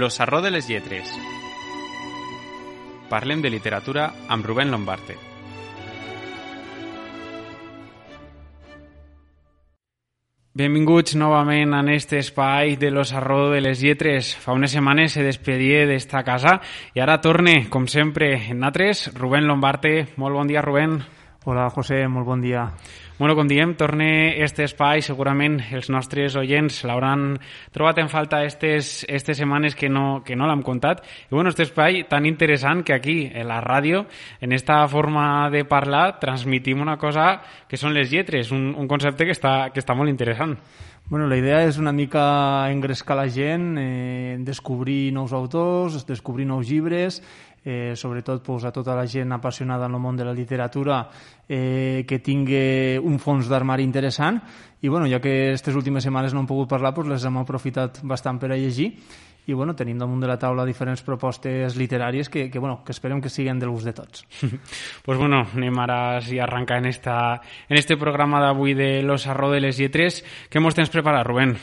L'Ossarró de les lletres. Parlem de literatura amb Rubén Lombarte. Benvinguts novament en este espai de l'Ossarró de les lletres. Fa unes setmanes se despedia d'esta casa i ara torne, com sempre, en natres, Rubén Lombarte. Molt bon dia, Rubén. Hola, José, molt bon dia. Bueno, com diem, torne este espai, segurament els nostres oients l'hauran trobat en falta estes, estes setmanes que no, que no l'hem contat. I bueno, este espai tan interessant que aquí, en la ràdio, en esta forma de parlar, transmitim una cosa que són les lletres, un, un concepte que està, que està molt interessant. Bueno, la idea és una mica engrescar la gent, eh, descobrir nous autors, descobrir nous llibres, eh, sobretot pues, a tota la gent apassionada en el món de la literatura eh, que tingui un fons d'armari interessant. I bueno, ja que aquestes últimes setmanes no hem pogut parlar, pues, les hem aprofitat bastant per a llegir i bueno, tenim damunt de la taula diferents propostes literàries que, que, bueno, que esperem que siguin de l'ús de tots. pues bueno, anem ara sí, a arrencar en, esta, en este programa d'avui de Los Arro de les Lletres. Què mos tens preparat, Rubén?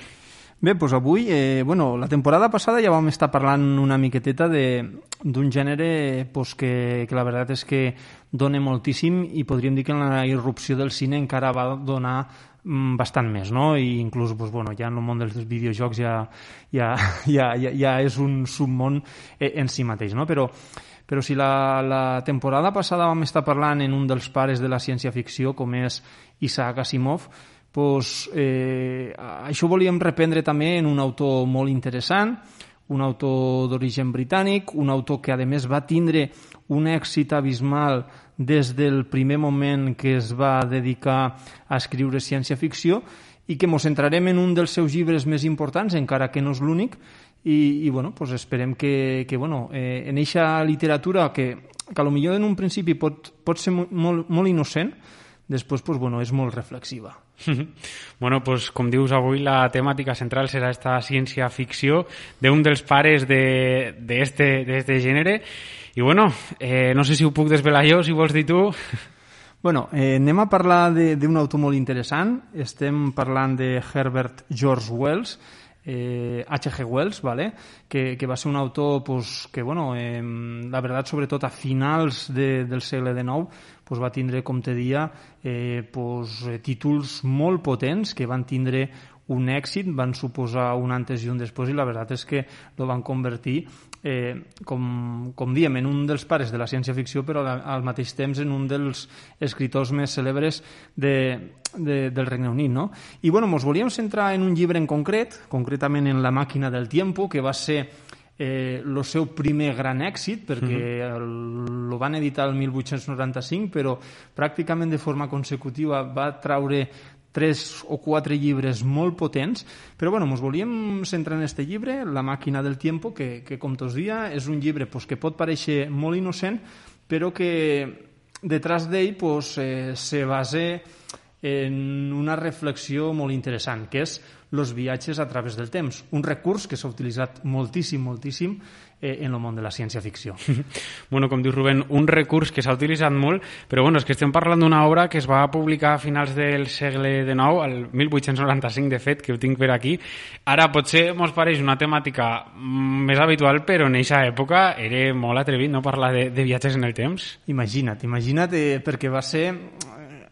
Bé, doncs avui, eh, bueno, la temporada passada ja vam estar parlant una miqueteta d'un gènere pues, que, que la veritat és que dona moltíssim i podríem dir que en la irrupció del cine encara va donar bastant més, no? I inclús, pues, bueno, ja en el món dels videojocs ja, ja, ja, ja, ja és un submón eh, en si mateix, no? Però, però si la, la temporada passada vam estar parlant en un dels pares de la ciència-ficció, com és Isaac Asimov, pues, eh, això volíem reprendre també en un autor molt interessant, un autor d'origen britànic, un autor que a més va tindre un èxit abismal des del primer moment que es va dedicar a escriure ciència-ficció i que ens centrarem en un dels seus llibres més importants, encara que no és l'únic, i, i bueno, pues esperem que, que bueno, eh, en eixa literatura que, que millor en un principi pot, pot ser molt, molt innocent, després pues, bueno, és molt reflexiva. Bueno, pues, com dius, avui la temàtica central serà esta ciència-ficció d'un dels pares d'este de, de este gènere. I bueno, eh, no sé si ho puc desvelar jo, si vols dir tu. Bueno, eh, anem a parlar d'un autor molt interessant. Estem parlant de Herbert George Wells, eh, H.G. Wells, ¿vale? que, que va ser un autor pues, que, bueno, eh, la veritat, sobretot a finals de, del segle XIX, pues, va tindre, com te dia, eh, pues, eh, títols molt potents que van tindre un èxit, van suposar un antes i un després i la veritat és que lo van convertir eh, com, com diem, en un dels pares de la ciència-ficció però al mateix temps en un dels escriptors més cèlebres de, de, del Regne Unit. No? I bueno, ens volíem centrar en un llibre en concret, concretament en La màquina del tiempo, que va ser eh, el seu primer gran èxit, perquè -huh. el van editar el 1895, però pràcticament de forma consecutiva va traure tres o quatre llibres molt potents, però bueno, ens volíem centrar en aquest llibre, La màquina del tiempo, que, que com tots dia és un llibre pues, que pot pareixer molt innocent, però que detrás d'ell pues, eh, se base en una reflexió molt interessant, que és els viatges a través del temps, un recurs que s'ha utilitzat moltíssim, moltíssim eh, en el món de la ciència-ficció. bueno, com diu Rubén, un recurs que s'ha utilitzat molt, però bueno, és que estem parlant d'una obra que es va publicar a finals del segle XIX, el 1895, de fet, que ho tinc per aquí. Ara, potser mos pareix una temàtica més habitual, però en aquesta època era molt atrevit no parlar de, de viatges en el temps. Imagina't, imagina't, eh, perquè va ser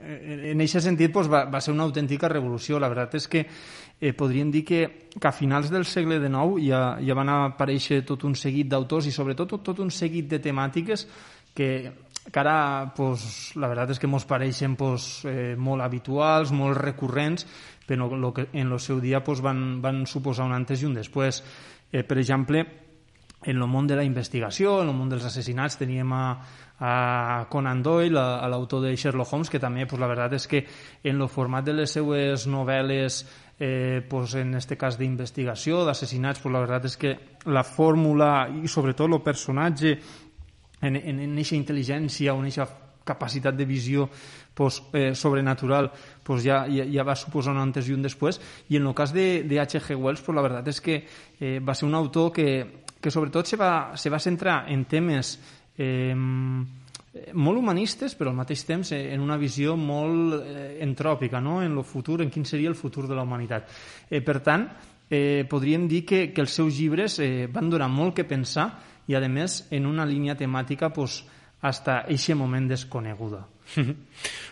en aquest sentit doncs, va, va ser una autèntica revolució. La veritat és que eh, podríem dir que, que a finals del segle XIX ja, ja van aparèixer tot un seguit d'autors i sobretot tot, tot un seguit de temàtiques que, que ara pues, la veritat és que ens pareixen pues, eh, molt habituals, molt recurrents, però lo que en el seu dia pues, van, van suposar un antes i un després. Eh, per exemple, en el món de la investigació, en el món dels assassinats, teníem a, a Conan Doyle, l'autor de Sherlock Holmes, que també, pues, la veritat és que en el format de les seues novel·les, eh, pues, en este cas d'investigació, d'assassinats, pues, la veritat és que la fórmula i sobretot el personatge en, eixa intel·ligència o en eixa capacitat de visió pues, eh, sobrenatural pues, ja, ja, ja va suposar un antes i un després i en el cas de, de H.G. Wells pues, la veritat és que eh, va ser un autor que que sobretot se va, se va centrar en temes eh, molt humanistes, però al mateix temps eh, en una visió molt eh, entròpica, no? en el futur, en quin seria el futur de la humanitat. Eh, per tant, eh, podríem dir que, que els seus llibres eh, van donar molt que pensar i, a més, en una línia temàtica pues, hasta eixe moment desconeguda.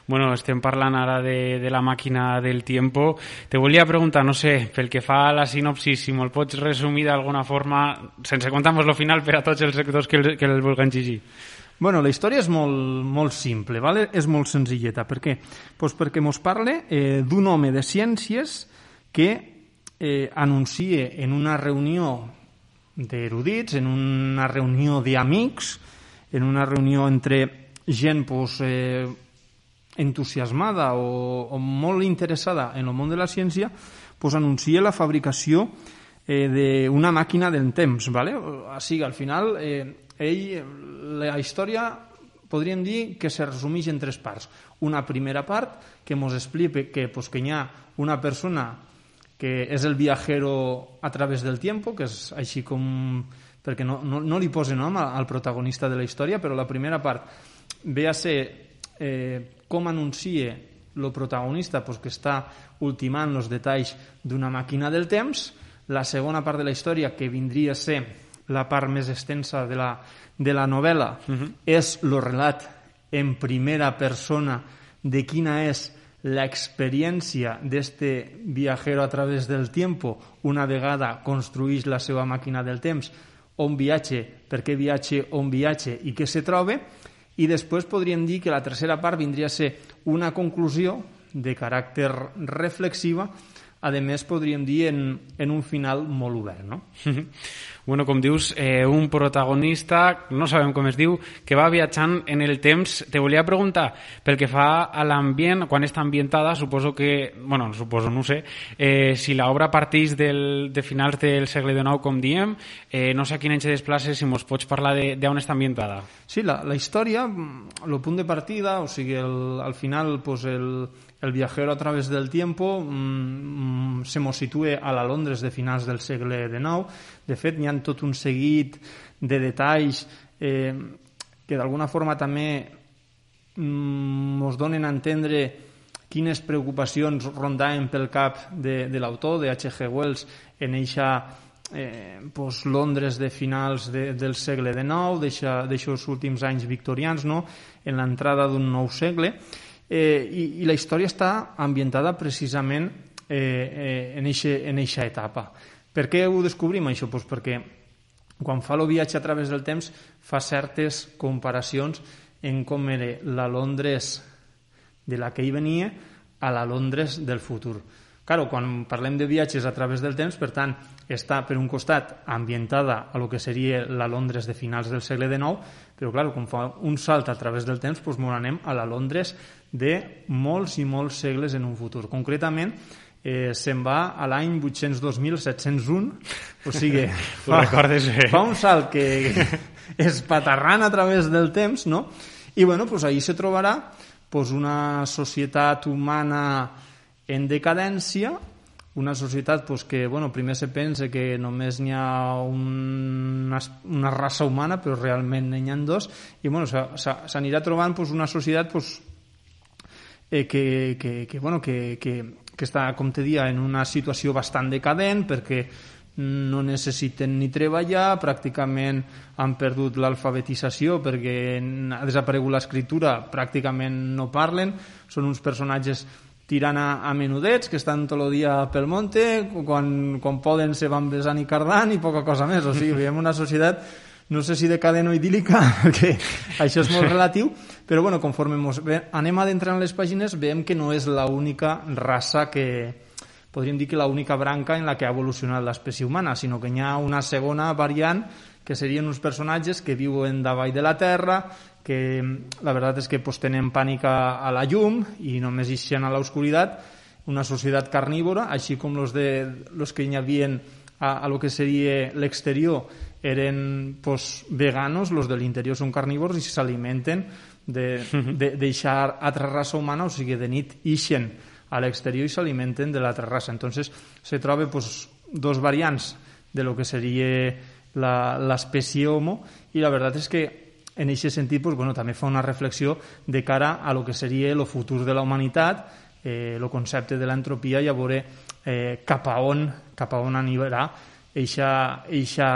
Bueno, estem parlant ara de, de la màquina del tiempo. Te volia preguntar, no sé, pel que fa a la sinopsis, si me'l pots resumir d'alguna forma, sense contar-nos lo final per a tots els sectors que el, que el vulguin llegir. Bueno, la història és molt, molt simple, ¿vale? és molt senzilleta. Per què? Pues perquè mos parle eh, d'un home de ciències que eh, anuncia en una reunió d'erudits, en una reunió d'amics, en una reunió entre gent pues, eh, entusiasmada o, o molt interessada en el món de la ciència, pues, anuncia la fabricació eh, d'una màquina del temps. ¿vale? O sigui, al final, eh, ell, la història podríem dir que se resumeix en tres parts. Una primera part que ens explica que, pues, que hi ha una persona que és el viajero a través del tiempo, que és així com... perquè no, no, no li posa nom al protagonista de la història, però la primera part ve a ser eh, com anuncia el protagonista pues, que està ultimant els detalls d'una màquina del temps, la segona part de la història, que vindria a ser la part més extensa de la, de la novel·la, uh -huh. és el relat en primera persona de quina és l'experiència d'este viajero a través del tiempo una vegada construïix la seva màquina del temps, on viatge, per què viatge, on viatge i què se troba, i després podríem dir que la tercera part vindria a ser una conclusió de caràcter reflexiva, a més podríem dir en, en un final molt obert. No? Bueno, com dius, eh, un protagonista, no sabem com es diu, que va viatjant en el temps. Te volia preguntar, pel que fa a l'ambient, quan està ambientada, suposo que, bueno, suposo, no sé, eh, si l'obra parteix del, de finals del segle XIX, com diem, eh, no sé a quin anys es desplaça, si mos pots parlar d'on està ambientada. Sí, la, la història, el punt de partida, o sigui, el, al final, pues el, el viajero a través del tiempo mmm, se mos situa a la Londres de finals del segle XIX. De fet, hi ha tot un seguit de detalls eh, que d'alguna forma també ens donen a entendre quines preocupacions rondaven pel cap de, de l'autor, de H.G. Wells, en eixa eh, pues, Londres de finals de, del segle XIX, d'aixòs últims anys victorians, no? en l'entrada d'un nou segle, eh, i, i la història està ambientada precisament eh, eh, en eixa etapa. Per què ho descobrim, això? Pues perquè quan fa el viatge a través del temps fa certes comparacions en com era la Londres de la que hi venia a la Londres del futur. Claro, quan parlem de viatges a través del temps, per tant, està per un costat ambientada a lo que seria la Londres de finals del segle XIX, però clar, quan fa un salt a través del temps, doncs molt anem a la Londres de molts i molts segles en un futur. Concretament, eh, se'n va a l'any 802.701, o sigui, fa, recordes, eh? fa un salt que és patarrant a través del temps, no? I bueno, pues ahí se trobarà pues, una societat humana en decadència, una societat pues, que bueno, primer se pensa que només n'hi ha una, una raça humana, però realment n'hi ha dos, i bueno, s'anirà trobant pues, una societat pues, eh, que, que, que, bueno, que, que, que està, com te dia, en una situació bastant decadent perquè no necessiten ni treballar, pràcticament han perdut l'alfabetització perquè ha desaparegut l'escriptura, pràcticament no parlen, són uns personatges tirant a, a menudets, que estan tot el dia pel monte, quan, quan poden se van besant i cardant i poca cosa més. O sigui, veiem una societat, no sé si de cadena o idíl·lica, perquè això és molt relatiu, però bueno, conforme mos ve, anem adentrant les pàgines, veiem que no és l'única raça que, podríem dir que l'única branca en la que ha evolucionat l'espècie humana, sinó que hi ha una segona variant que serien uns personatges que viuen davall de la Terra, que la veritat és que pues, tenen pànic a, a la llum i només ixen a l'oscuritat, una societat carnívora, així com los, de, los que hi havia a, a lo que seria l'exterior eren pues, veganos, los de l'interior són carnívors i s'alimenten de, de, altra raça humana, o sigui, de nit ixen a l'exterior i s'alimenten de l'altra raça. Entonces, se troba pues, dos variants de lo que seria l'espècie Homo i la veritat és que en aquest sentit pues, bueno, també fa una reflexió de cara a lo que seria el futur de la humanitat, eh, concepte de l'entropia i a veure eh, cap a on, cap a on anirà eixa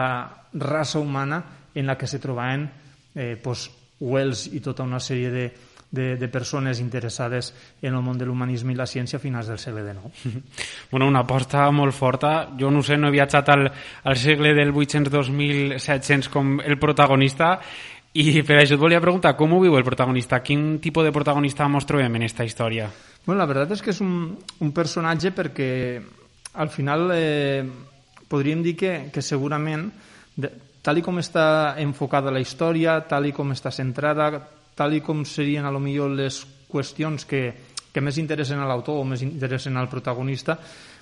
raça humana en la que se trobaven eh, pues, Wells i tota una sèrie de, de, de persones interessades en el món de l'humanisme i la ciència a finals del segle XIX. Bueno, una aposta molt forta. Jo no sé, no he viatjat al, al segle del 800-2700 com el protagonista i per això et volia preguntar, com ho viu el protagonista? Quin tipus de protagonista mos trobem en aquesta història? Bueno, la veritat és que és un, un personatge perquè al final eh, podríem dir que, que segurament de, tal i com està enfocada la història, tal i com està centrada, tal i com serien a lo millor les qüestions que, que més interessen a l'autor o més interessen al protagonista,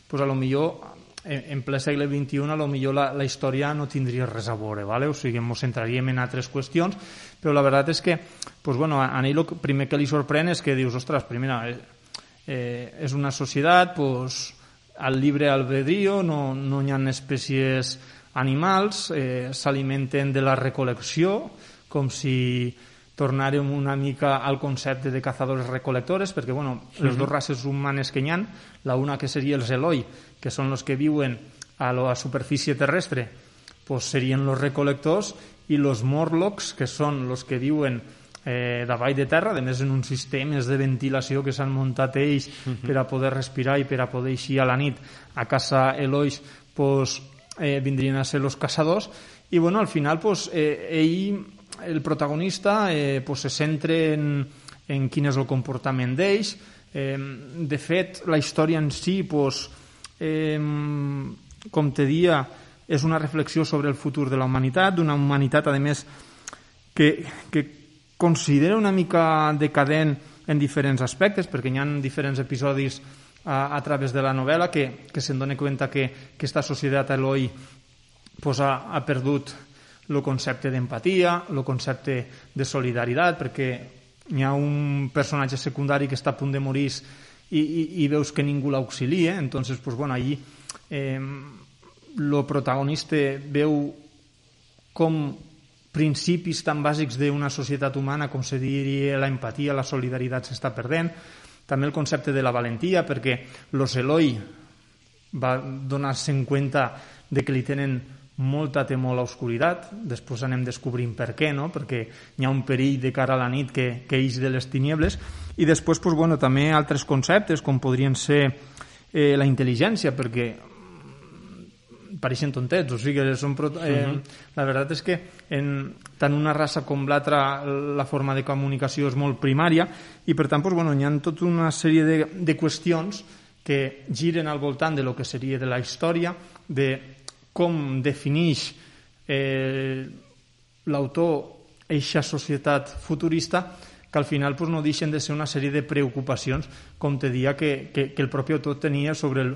pues a lo millor en, en ple segle XXI a lo millor la, la història no tindria res a veure, ¿vale? o sigui, ens centraríem en altres qüestions, però la veritat és que pues, bueno, a, a ell el primer que li sorprèn és que dius, ostres, primera, eh, eh, és una societat pues, al libre albedrío, no, no hi ha espècies animals, eh, s'alimenten de la recolecció, com si tornarem una mica al concepte de cazadores-recolectores, perquè bueno, les dues races humanes que hi ha, la una que seria els Eloi, que són els que viuen a la superfície terrestre, pues serien els recolectors, i els Morlocks, que són els que viuen eh, davall de terra, a més en uns sistemes de ventilació que s'han muntat ells uh -huh. per a poder respirar i per a poder eixir a la nit a casa Elois, pues, eh, vindrien a ser els caçadors, i bueno, al final pues, eh, ell el protagonista eh, pues, se centra en, en quin és el comportament d'ells. Eh, de fet, la història en si, pues, eh, com te dia, és una reflexió sobre el futur de la humanitat, d'una humanitat, a més, que, que considera una mica decadent en diferents aspectes, perquè hi ha diferents episodis a, a través de la novel·la que, que se'n dona compte que, que aquesta societat Eloi pues, ha, ha perdut el concepte d'empatia, el concepte de solidaritat, perquè hi ha un personatge secundari que està a punt de morir i, i, i veus que ningú l'auxilia, entonces, pues, bueno, allí eh, el protagonista veu com principis tan bàsics d'una societat humana com se diria l'empatia, la solidaritat s'està perdent, també el concepte de la valentia, perquè los Eloi va donar-se en compte de que li tenen molta temor a l'oscuritat, després anem descobrint per què, no? perquè hi ha un perill de cara a la nit que, que eix de les tiniebles, i després pues, bueno, també altres conceptes com podrien ser eh, la intel·ligència, perquè pareixen tontets, o sigui, són pro... eh, uh -huh. la veritat és que en tant una raça com l'altra la forma de comunicació és molt primària i per tant pues, bueno, hi ha tota una sèrie de, de qüestions que giren al voltant de lo que seria de la història, de com defineix eh, l'autor eixa societat futurista que al final pues, no deixen de ser una sèrie de preocupacions, com te dia que, que, que el propi autor tenia sobre el,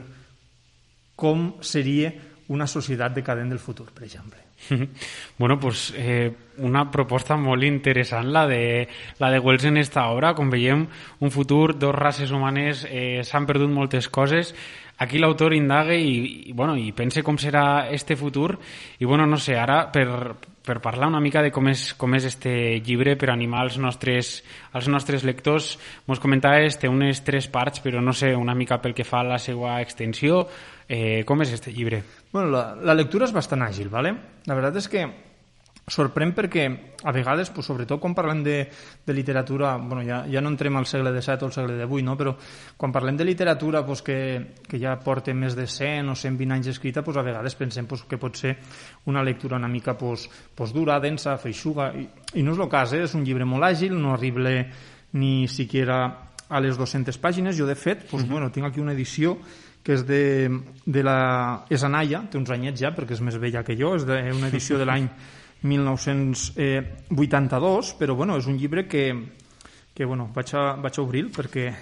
com seria una societat decadent del futur, per exemple. Bueno, pues eh, una proposta molt interessant la de, la de Wells en esta obra. Com veiem, un futur, dos races humanes, eh, s'han perdut moltes coses. Aquí l'autor indaga i, i, bueno, i pense com serà este futur. I bueno, no sé, ara per, per parlar una mica de com és, com és este llibre per animar els nostres, els nostres lectors, mos comentaves, té unes tres parts, però no sé, una mica pel que fa a la seva extensió, eh, com és este llibre? Bueno, la, la lectura és bastant àgil, ¿vale? La veritat és que sorprèn perquè a vegades, pues, sobretot quan parlem de, de literatura, bueno, ja, ja no entrem al segle XVII o al segle XVIII, no? però quan parlem de literatura pues, que, que ja porta més de 100 o 120 anys escrita, pues, a vegades pensem pues, que pot ser una lectura una mica pues, pues, dura, densa, feixuga, i, i no és el cas, eh? és un llibre molt àgil, no arriba ni siquiera a les 200 pàgines, jo de fet, pues, uh -huh. bueno, tinc aquí una edició que és de, de la... és Anaya, té uns anyets ja, perquè és més vella que jo, és de, una edició de l'any 1982, però bueno, és un llibre que, que bueno, vaig, a, vaig a obrir perquè,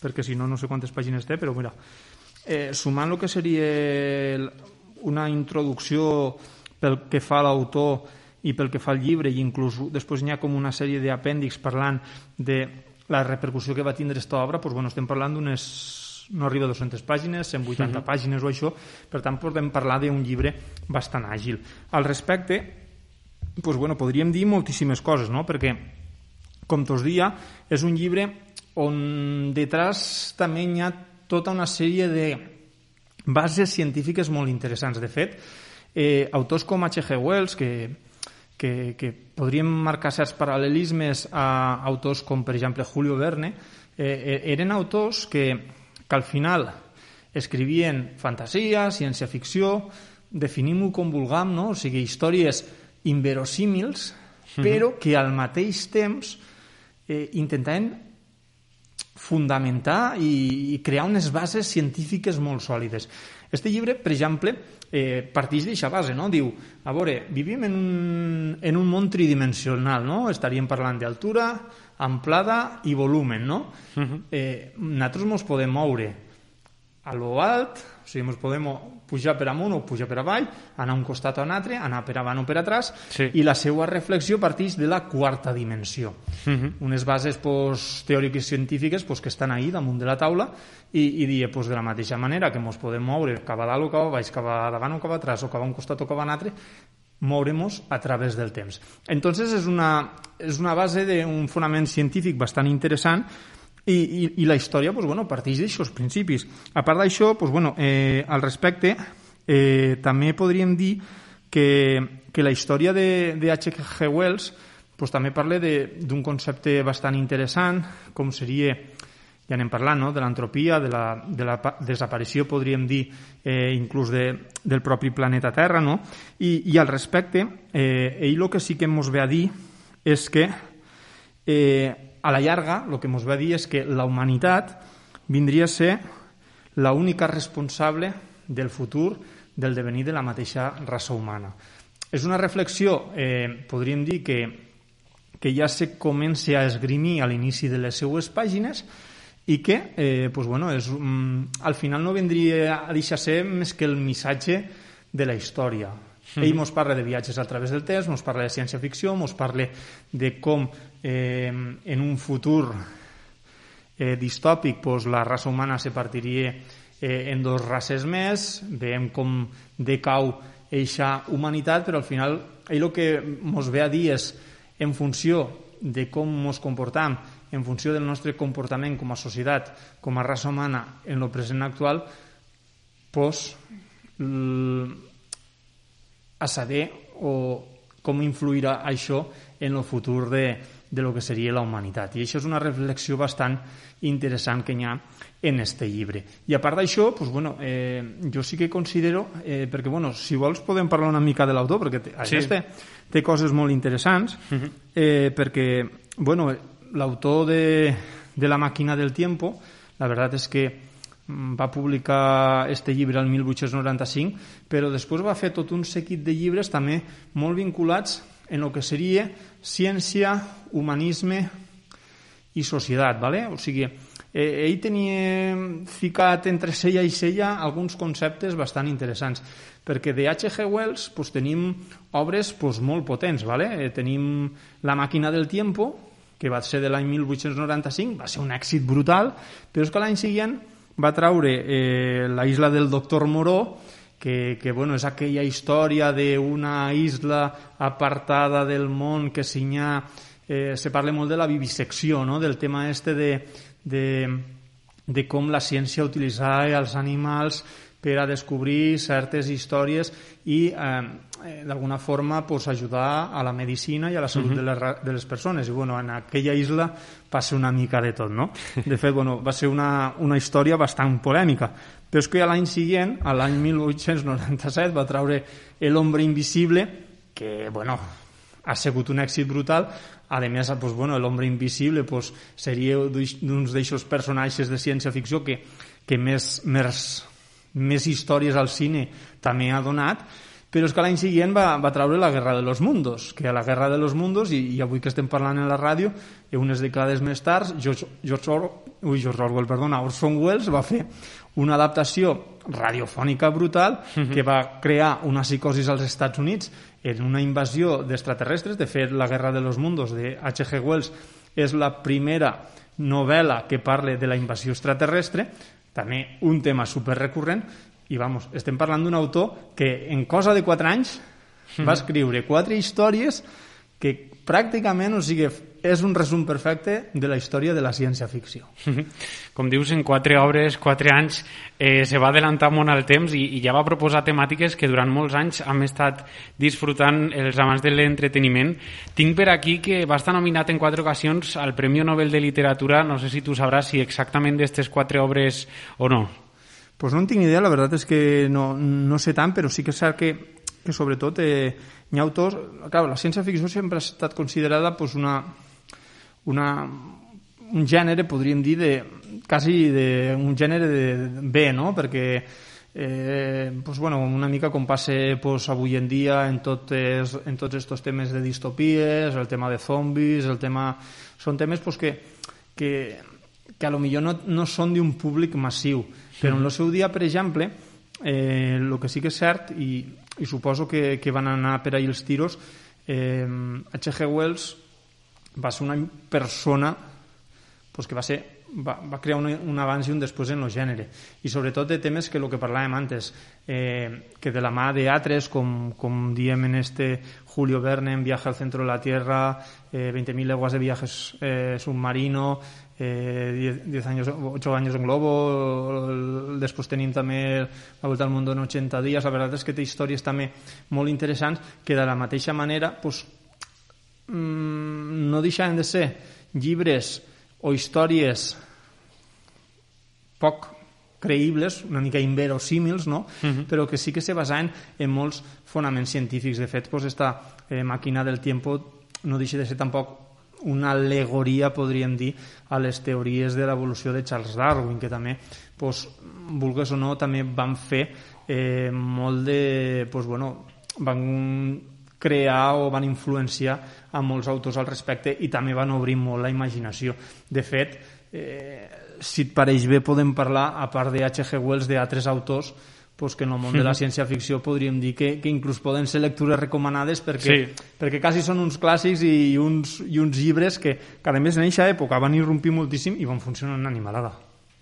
perquè si no, no sé quantes pàgines té, però mira, eh, sumant el que seria una introducció pel que fa l'autor i pel que fa al llibre, i inclús després n'hi ha com una sèrie d'apèndix parlant de la repercussió que va tindre aquesta obra, doncs, bueno, estem parlant d'unes no arriba a 200 pàgines, 180 uh -huh. pàgines o això, per tant podem parlar d'un llibre bastant àgil. Al respecte, doncs, bueno, podríem dir moltíssimes coses, no? perquè, com tots dia, és un llibre on detrás també hi ha tota una sèrie de bases científiques molt interessants. De fet, eh, autors com H.G. Wells, que, que, que podríem marcar certs paral·lelismes a autors com, per exemple, Julio Verne, eh, eren autors que, que al final escrivien fantasia, ciència-ficció, definim-ho com vulguem, no? o sigui, històries inverosímils, mhm. però que al mateix temps eh, intentaven fundamentar i, i crear unes bases científiques molt sòlides. Este llibre, per exemple, eh, parteix d'aquesta base, no? Diu, a veure, vivim en un, en un món tridimensional, no? Estaríem parlant d'altura, amplada i volumen, no? Uh. -huh. eh, nosaltres ens podem moure a lo alt, o sigui, ens podem pujar per amunt o pujar per avall, anar a un costat o un altre, anar per avant o per atràs, sí. i la seva reflexió parteix de la quarta dimensió. Uh -huh. Unes bases pues, teòriques científiques pues, que estan ahí damunt de la taula i, i dir, pues, de la mateixa manera que ens podem moure cap a dalt o cap a baix, cap a davant o cap a atràs, o cap a un costat o cap a un altre, mouremos a través del temps. Entonces és una, és una base d'un fonament científic bastant interessant i, i, i la història pues, bueno, parteix d'aixòs principis. A part d'això, pues, bueno, eh, al respecte, eh, també podríem dir que, que la història de, de H.G. Wells pues, també parla d'un concepte bastant interessant, com seria, ja n'hem parlat, no? de l'entropia, de, la, de la desaparició, podríem dir, eh, inclús de, del propi planeta Terra, no? I, i al respecte, eh, ell el que sí que ens ve a dir és que eh, a la llarga, el que ens va dir és que la humanitat vindria a ser l'única responsable del futur del devenir de la mateixa raça humana. És una reflexió, eh, podríem dir, que, que ja se comença a esgrimir a l'inici de les seues pàgines i que, eh, pues bueno, és, mm, al final no vendria a deixar ser més que el missatge de la història. Mm. Ell ens parla de viatges a través del temps, ens parla de ciència-ficció, ens parla de com eh, en un futur eh, distòpic pues, la raça humana se partiria eh, en dos races més, veiem com decau eixa humanitat, però al final ell el que ens ve a dir és en funció de com ens comportam, en funció del nostre comportament com a societat, com a raça humana en el present actual, pues, a saber o com influirà això en el futur de, de lo que seria la humanitat. I això és una reflexió bastant interessant que hi ha en este llibre. I a part d'això, pues, bueno, eh, jo sí que considero, eh, perquè bueno, si vols podem parlar una mica de l'autor, perquè té, sí. té, té coses molt interessants, uh -huh. eh, perquè bueno, l'autor de, de La màquina del tiempo, la veritat és que va publicar este llibre el 1895, però després va fer tot un seguit de llibres també molt vinculats en el que seria ciència, humanisme i societat, ¿vale? o sigui, eh, ell tenia ficat entre sella i sella alguns conceptes bastant interessants, perquè de H.G. Wells pues, tenim obres pues, molt potents, ¿vale? Eh, tenim La màquina del tiempo, que va ser de l'any 1895, va ser un èxit brutal, però és que l'any següent va traure eh, la isla del doctor Moró, que, que bueno, és aquella història d'una isla apartada del món que s'hi Eh, se parla molt de la vivisecció, no? del tema este de, de, de com la ciència utilitzava els animals per a descobrir certes històries i eh, eh, d'alguna forma pues, ajudar a la medicina i a la salut uh -huh. de, les, de les persones. I bueno, en aquella isla ser una mica de tot, no? De fet, bueno, va ser una, una història bastant polèmica. Però és que l'any següent, a l'any 1897, va traure l'Hombre Invisible, que, bueno, ha sigut un èxit brutal. A més, pues, bueno, l'Hombre Invisible pues, seria d'un d'aixòs personatges de ciència-ficció que, que més, més, més històries al cine també ha donat, però és que l'any següent va, va traure la Guerra de los Mundos, que a la Guerra de los Mundos, i, i avui que estem parlant en la ràdio, i unes dècades més tard, George, George, Or ui, George Orwell, perdona, Orson Welles va fer una adaptació radiofònica brutal uh -huh. que va crear una psicosis als Estats Units en una invasió d'extraterrestres. De fet, la Guerra de los Mundos de H.G. Wells és la primera novel·la que parla de la invasió extraterrestre, també un tema super recurrent, i vamos, estem parlant d'un autor que en cosa de 4 anys va escriure quatre històries que pràcticament, o sigui, és un resum perfecte de la història de la ciència-ficció. Com dius, en quatre obres, quatre anys, eh, se va adelantar molt al temps i, i ja va proposar temàtiques que durant molts anys hem estat disfrutant els amants de l'entreteniment. Tinc per aquí que va estar nominat en quatre ocasions al Premi Nobel de Literatura, no sé si tu sabràs si exactament d'aquestes quatre obres o no. Pues no en tinc idea, la veritat és que no, no sé tant, però sí que és cert que, que sobretot eh, hi ha autors... Clar, la ciència-ficció sempre ha estat considerada pues, una, una, un gènere, podríem dir, de, quasi de, un gènere de B, no? perquè eh, pues, bueno, una mica com passa pues, avui en dia en, totes, en tots aquests temes de distopies, el tema de zombis, el tema... Són temes pues, que, que, que a lo millor no, no són d'un públic massiu, però en el seu dia, per exemple, eh, que sí que és cert, i, i suposo que, que van anar per ahir els tiros, eh, H.G. Wells va ser una persona pues, que va, ser, va, va crear un, un abans i un després en el gènere. I sobretot de temes que el que parlàvem antes eh, que de la mà d'altres com, com diem en este Julio Verne en Viaje al centro de la Tierra eh, 20.000 leguas de viajes eh, submarino eh, 10, 10 años, 8 años en globo després tenim també la volta al món en 80 dies la veritat és que té històries també molt interessants que de la mateixa manera pues, no deixaven de ser llibres o històries poc creïbles, una mica inverosímils, no? Uh mhm. -huh. però que sí que se basaven en molts fonaments científics. De fet, pues, esta eh, màquina del tiempo no deixa de ser tampoc una alegoria, podríem dir, a les teories de l'evolució de Charles Darwin, que també, pues, vulgues o no, també van fer eh, molt de... Pues, bueno, van crear o van influenciar a molts autors al respecte i també van obrir molt la imaginació. De fet, eh, si et pareix bé podem parlar, a part de H.G. Wells, d'altres autors pues que en el món de la ciència-ficció podríem dir que, que inclús poden ser lectures recomanades perquè, sí. perquè quasi són uns clàssics i uns, i uns llibres que, que a més en aquesta època van irrompir moltíssim i van funcionar en animalada.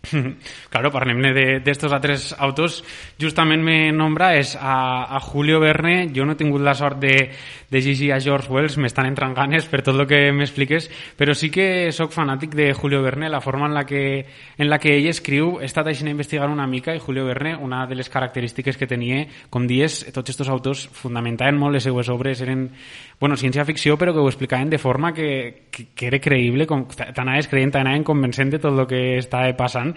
Claro, parlem-ne d'estos altres autors. Justament me nombres a, a Julio Verne. Jo no he tingut la sort de, de llegir a George Wells, m'estan entrant ganes per tot el que m'expliques, però sí que sóc fanàtic de Julio Verne, la forma en la que, en la que ell escriu. He estat així a investigar una mica i Julio Verne, una de les característiques que tenia, com dies, tots aquests autors fundamentaven molt les seues obres, eren bueno, ciència-ficció, però que ho explicaven de forma que, que, que era creïble, com, t'anaves creient, t'anaven convencent de tot el que estava passant.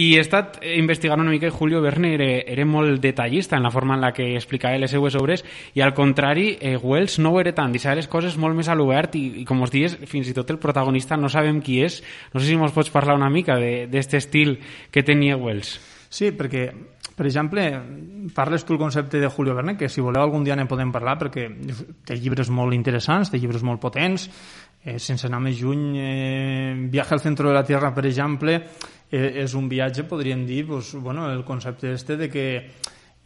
I he estat investigant una mica i Julio Verne era, era molt detallista en la forma en la que explicava les seues obres i al contrari, eh, Wells no ho era tant, deixava les coses molt més a l'obert i, i com us dies, fins i tot el protagonista no sabem qui és. No sé si mos pots parlar una mica d'aquest estil que tenia Wells. Sí, perquè per exemple, parles tu el concepte de Julio Verne, que si voleu algun dia ne podem parlar, perquè té llibres molt interessants, té llibres molt potents, eh, sense anar més lluny, eh, Viaje al centro de la Tierra, per exemple, eh, és un viatge, podríem dir, pues, bueno, el concepte este de que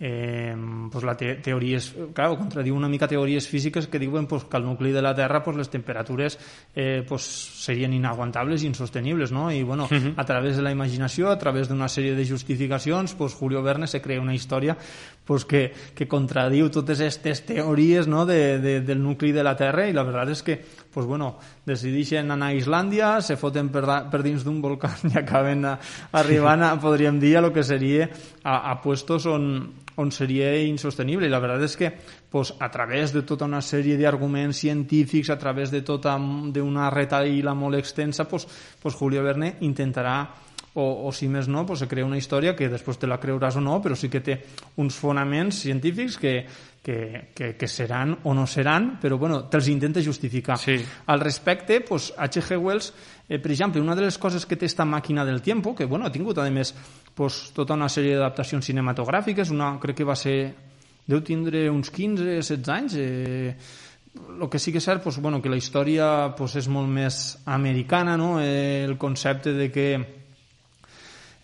eh, pues la te teories, clar, contradiu una mica teories físiques que diuen pues, que al nucli de la Terra pues, les temperatures eh, pues, serien inaguantables i insostenibles, no? I bueno, uh -huh. a través de la imaginació, a través d'una sèrie de justificacions, pues, Julio Verne se crea una història pues, que, que contradiu totes aquestes teories no? de, de, del nucli de la Terra i la veritat és que pues, bueno, decideixen anar a Islàndia, se foten per, per dins d'un volcà i acaben a, arribant, a, podríem dir, a lo que seria a, a puestos on, on seria insostenible. I la veritat és que pues, a través de tota una sèrie d'arguments científics, a través de tota d'una retaïla molt extensa, pues, pues Julio Verne intentarà o, o si més no, pues, se crea una història que després te la creuràs o no, però sí que té uns fonaments científics que, que, que, que seran o no seran, però bueno, te'ls intenta justificar. Sí. Al respecte, pues, H.G. Wells, eh, per exemple, una de les coses que té esta màquina del tiempo, que bueno, ha tingut a més pues, tota una sèrie d'adaptacions cinematogràfiques, una crec que va ser deu tindre uns 15, 16 anys, eh, el que sí que és cert pues, bueno, que la història pues, és molt més americana, no? eh, el concepte de que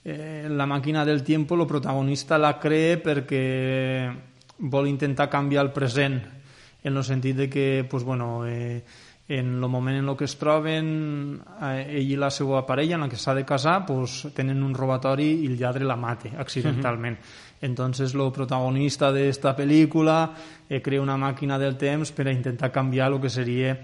eh, la màquina del tiempo, el protagonista la cree perquè vol intentar canviar el present en el sentit de que pues, bueno, eh, en el moment en el que es troben eh, ell i la seva parella en la que s'ha de casar pues, tenen un robatori i el lladre la mate accidentalment uh -huh. entonces el protagonista d'esta pel·lícula eh, crea una màquina del temps per a intentar canviar el que seria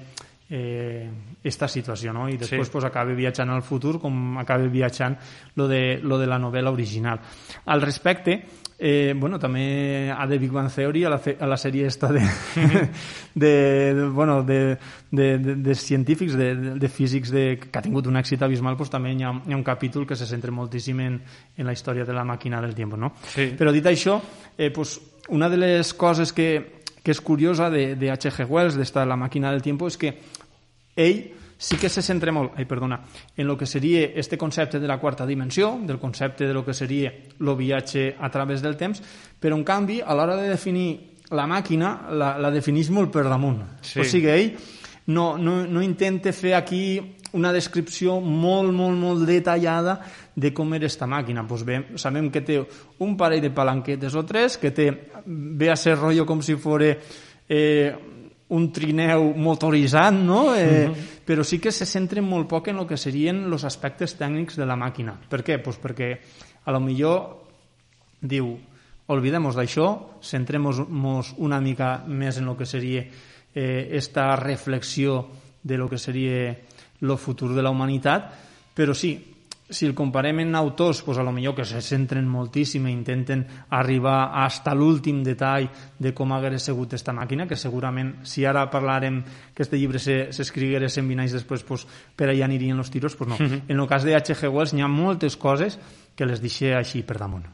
eh, esta situació, no? I després sí. pues, acaba viatjant al futur com acaba viatjant lo de, lo de la novel·la original. Al respecte, eh, bueno, també a The Big Bang Theory, a la, a la sèrie esta de, de, de, bueno, de, de, de, de científics, de, de, de físics de, que ha tingut un èxit abismal, pues, també hi ha, hi ha un capítol que se centra moltíssim en, en la història de la màquina del temps, no? Sí. Però dit això, eh, pues, una de les coses que, que és curiosa de, de H.G. Wells, d'esta La màquina del tiempo, és que ell sí que se centra molt, ai, perdona, en lo que seria este concepte de la quarta dimensió, del concepte de lo que seria el viatge a través del temps, però en canvi, a l'hora de definir la màquina, la, la defineix molt per damunt. Sí. O sigui, ell no, no, no intenta fer aquí una descripció molt, molt, molt detallada de com era esta màquina. Pues bé, sabem que té un parell de palanquetes o tres, que té, ve a ser rotllo com si fos eh, un trineu motoritzat, no? Eh, uh mhm. -huh. Però sí que se centra molt poc en el que serien els aspectes tècnics de la màquina. Per què? Pues perquè a lo millor diu olvidemos d'això, centrem-nos una mica més en el que seria eh, esta reflexió de lo que seria el futur de la humanitat, però sí, si el comparem en autors, pues a lo millor que se centren moltíssim i intenten arribar hasta l'últim detall de com hagués sigut aquesta màquina, que segurament si ara parlarem que este llibre s'escrigués 120 anys després, pues, per allà anirien els tiros, pues no. Mm -hmm. En el cas de H.G. Wells n'hi ha moltes coses que les deixé així per damunt.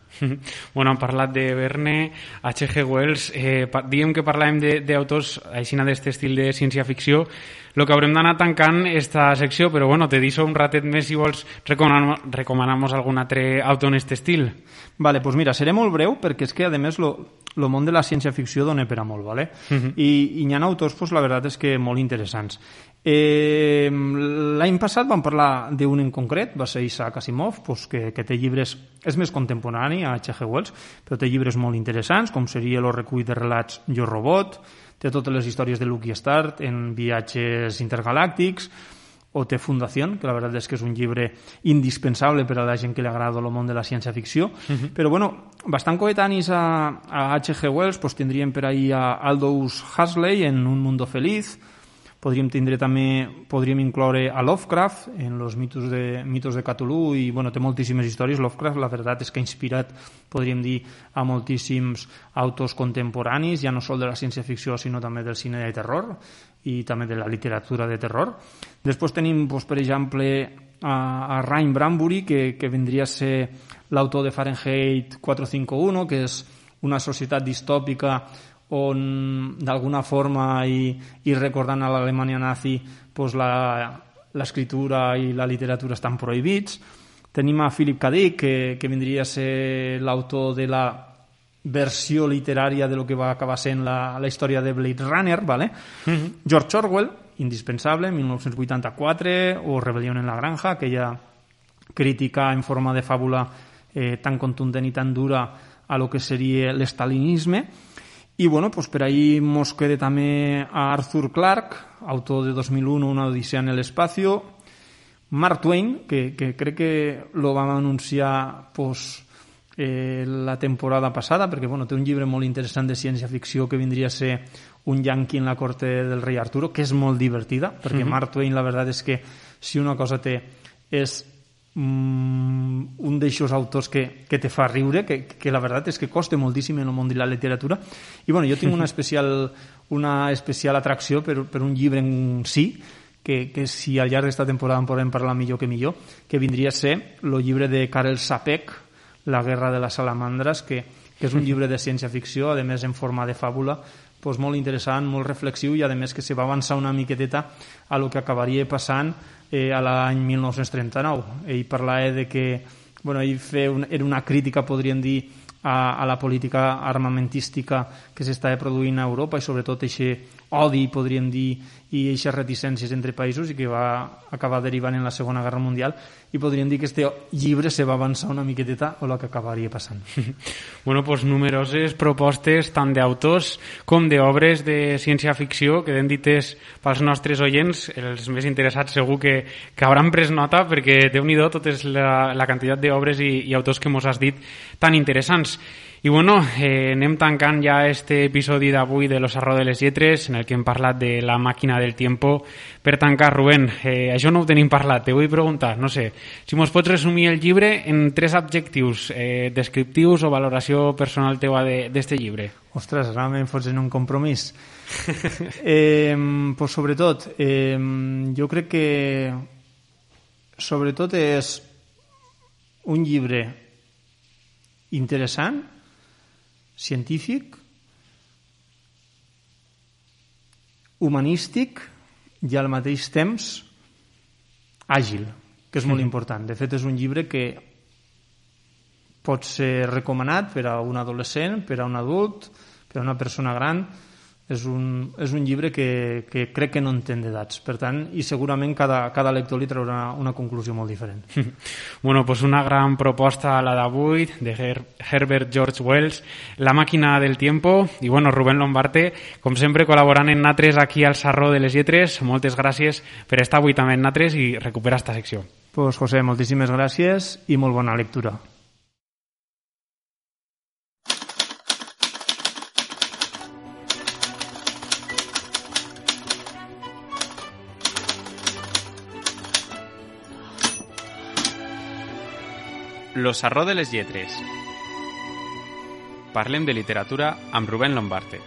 Bueno, hem parlat de Verne, H.G. Wells, eh, diguem que parlàvem d'autors així d'aquest estil de ciència-ficció, el que haurem d'anar tancant esta secció, però bueno, te deixo un ratet més si vols recomanar-nos algun altre autor en aquest estil. Vale, pues mira, seré molt breu perquè és que, a més, lo, el món de la ciència-ficció dona per a molt, ¿vale? Uh -huh. I, i hi ha autors, pues, la veritat és que molt interessants. Eh, L'any passat vam parlar d'un en concret, va ser Isaac Asimov, pues, que, que té llibres, és més contemporani a H.G. Wells, però té llibres molt interessants, com seria el recull de relats Jo Robot, té totes les històries de Lucky Start en viatges intergalàctics, o té Fundació, que la veritat és que és un llibre indispensable per a la gent que li agrada el món de la ciència-ficció. Uh -huh. Però, bueno, bastant coetanis a, a H.G. Wells, pues, tindríem per ahir a Aldous Huxley en Un mundo feliz, podríem tindre també, podríem incloure a Lovecraft en els mitos de, mitos de Cthulhu i bueno, té moltíssimes històries. Lovecraft la veritat és que ha inspirat, podríem dir, a moltíssims autors contemporanis, ja no sol de la ciència-ficció sinó també del cine de terror i també de la literatura de terror. Després tenim, doncs, per exemple, a, a Ryan Bradbury, que, que vindria a ser l'autor de Fahrenheit 451, que és una societat distòpica on d'alguna forma i, i recordant a l'Alemanya nazi doncs l'escriptura i la literatura estan prohibits. Tenim a Philip K. Dick, que, que vindria a ser l'autor de la versió literària de lo que va acabar sent la, la història de Blade Runner, ¿vale? Mhm. -huh. George Orwell, indispensable, 1984, o Rebelión en la granja, aquella crítica en forma de fàbula eh, tan contundent i tan dura a lo que seria l'estalinisme. I bueno, pues per ahí mos queda també a Arthur Clarke, autor de 2001, Una odisea en el espacio, Mark Twain, que, que crec que lo vam anunciar pues, eh, la temporada passada, perquè bueno, té un llibre molt interessant de ciència-ficció que vindria a ser un yanqui en la corte del rei Arturo, que és molt divertida, perquè mm -hmm. Mark Twain la veritat és que si una cosa té és mm, un d'aixòs autors que, que te fa riure, que, que la veritat és que costa moltíssim en el món de la literatura. I bueno, jo tinc una especial, una especial atracció per, per un llibre en si, que, que si al llarg d'esta temporada en podem parlar millor que millor, que vindria a ser el llibre de Karel Sapek, la guerra de les salamandres, que, que és un llibre de ciència-ficció, a més en forma de fàbula, doncs molt interessant, molt reflexiu i a més que se va avançar una miqueteta a lo que acabaria passant eh, a l'any 1939. Ell parlava de que bueno, ell feia un, era una crítica, podríem dir, a, a la política armamentística que s'estava produint a Europa i sobretot aquest odi, podríem dir, i aquestes reticències entre països i que va acabar derivant en la Segona Guerra Mundial i podríem dir que este llibre se va avançar una miqueteta o el que acabaria passant. bueno, pues numeroses propostes tant d'autors com d'obres de ciència-ficció que den dites pels nostres oients, els més interessats segur que, que hauran pres nota perquè déu nhi totes la, la quantitat d'obres i, i autors que mos has dit tan interessants. I bueno, eh, anem tancant ja este episodi d'avui de Los Arro de les Lletres, en el que hem parlat de la màquina del tiempo. Per tancar, Rubén, eh, això no ho tenim parlat, te vull preguntar, no sé, si mos pots resumir el llibre en tres adjectius eh, descriptius o valoració personal teua d'este llibre. Ostres, ara me'n fots en un compromís. eh, pues sobretot, eh, jo crec que sobretot és un llibre interessant científic, humanístic i al mateix temps àgil, que és molt important. De fet, és un llibre que pot ser recomanat per a un adolescent, per a un adult, per a una persona gran, és un, és un llibre que, que crec que no entén d'edats. Per tant, i segurament cada, cada lector li traurà una conclusió molt diferent. bueno, pues una gran proposta la d'avui, de Her Herbert George Wells, La màquina del tiempo, i bueno, Rubén Lombarte, com sempre col·laborant en Natres aquí al Sarró de les Lletres, moltes gràcies per estar avui també en Natres i recuperar esta secció. Pues José, moltíssimes gràcies i molt bona lectura. Los Arró de les Lletres. Parlem de literatura amb Rubén Lombarte.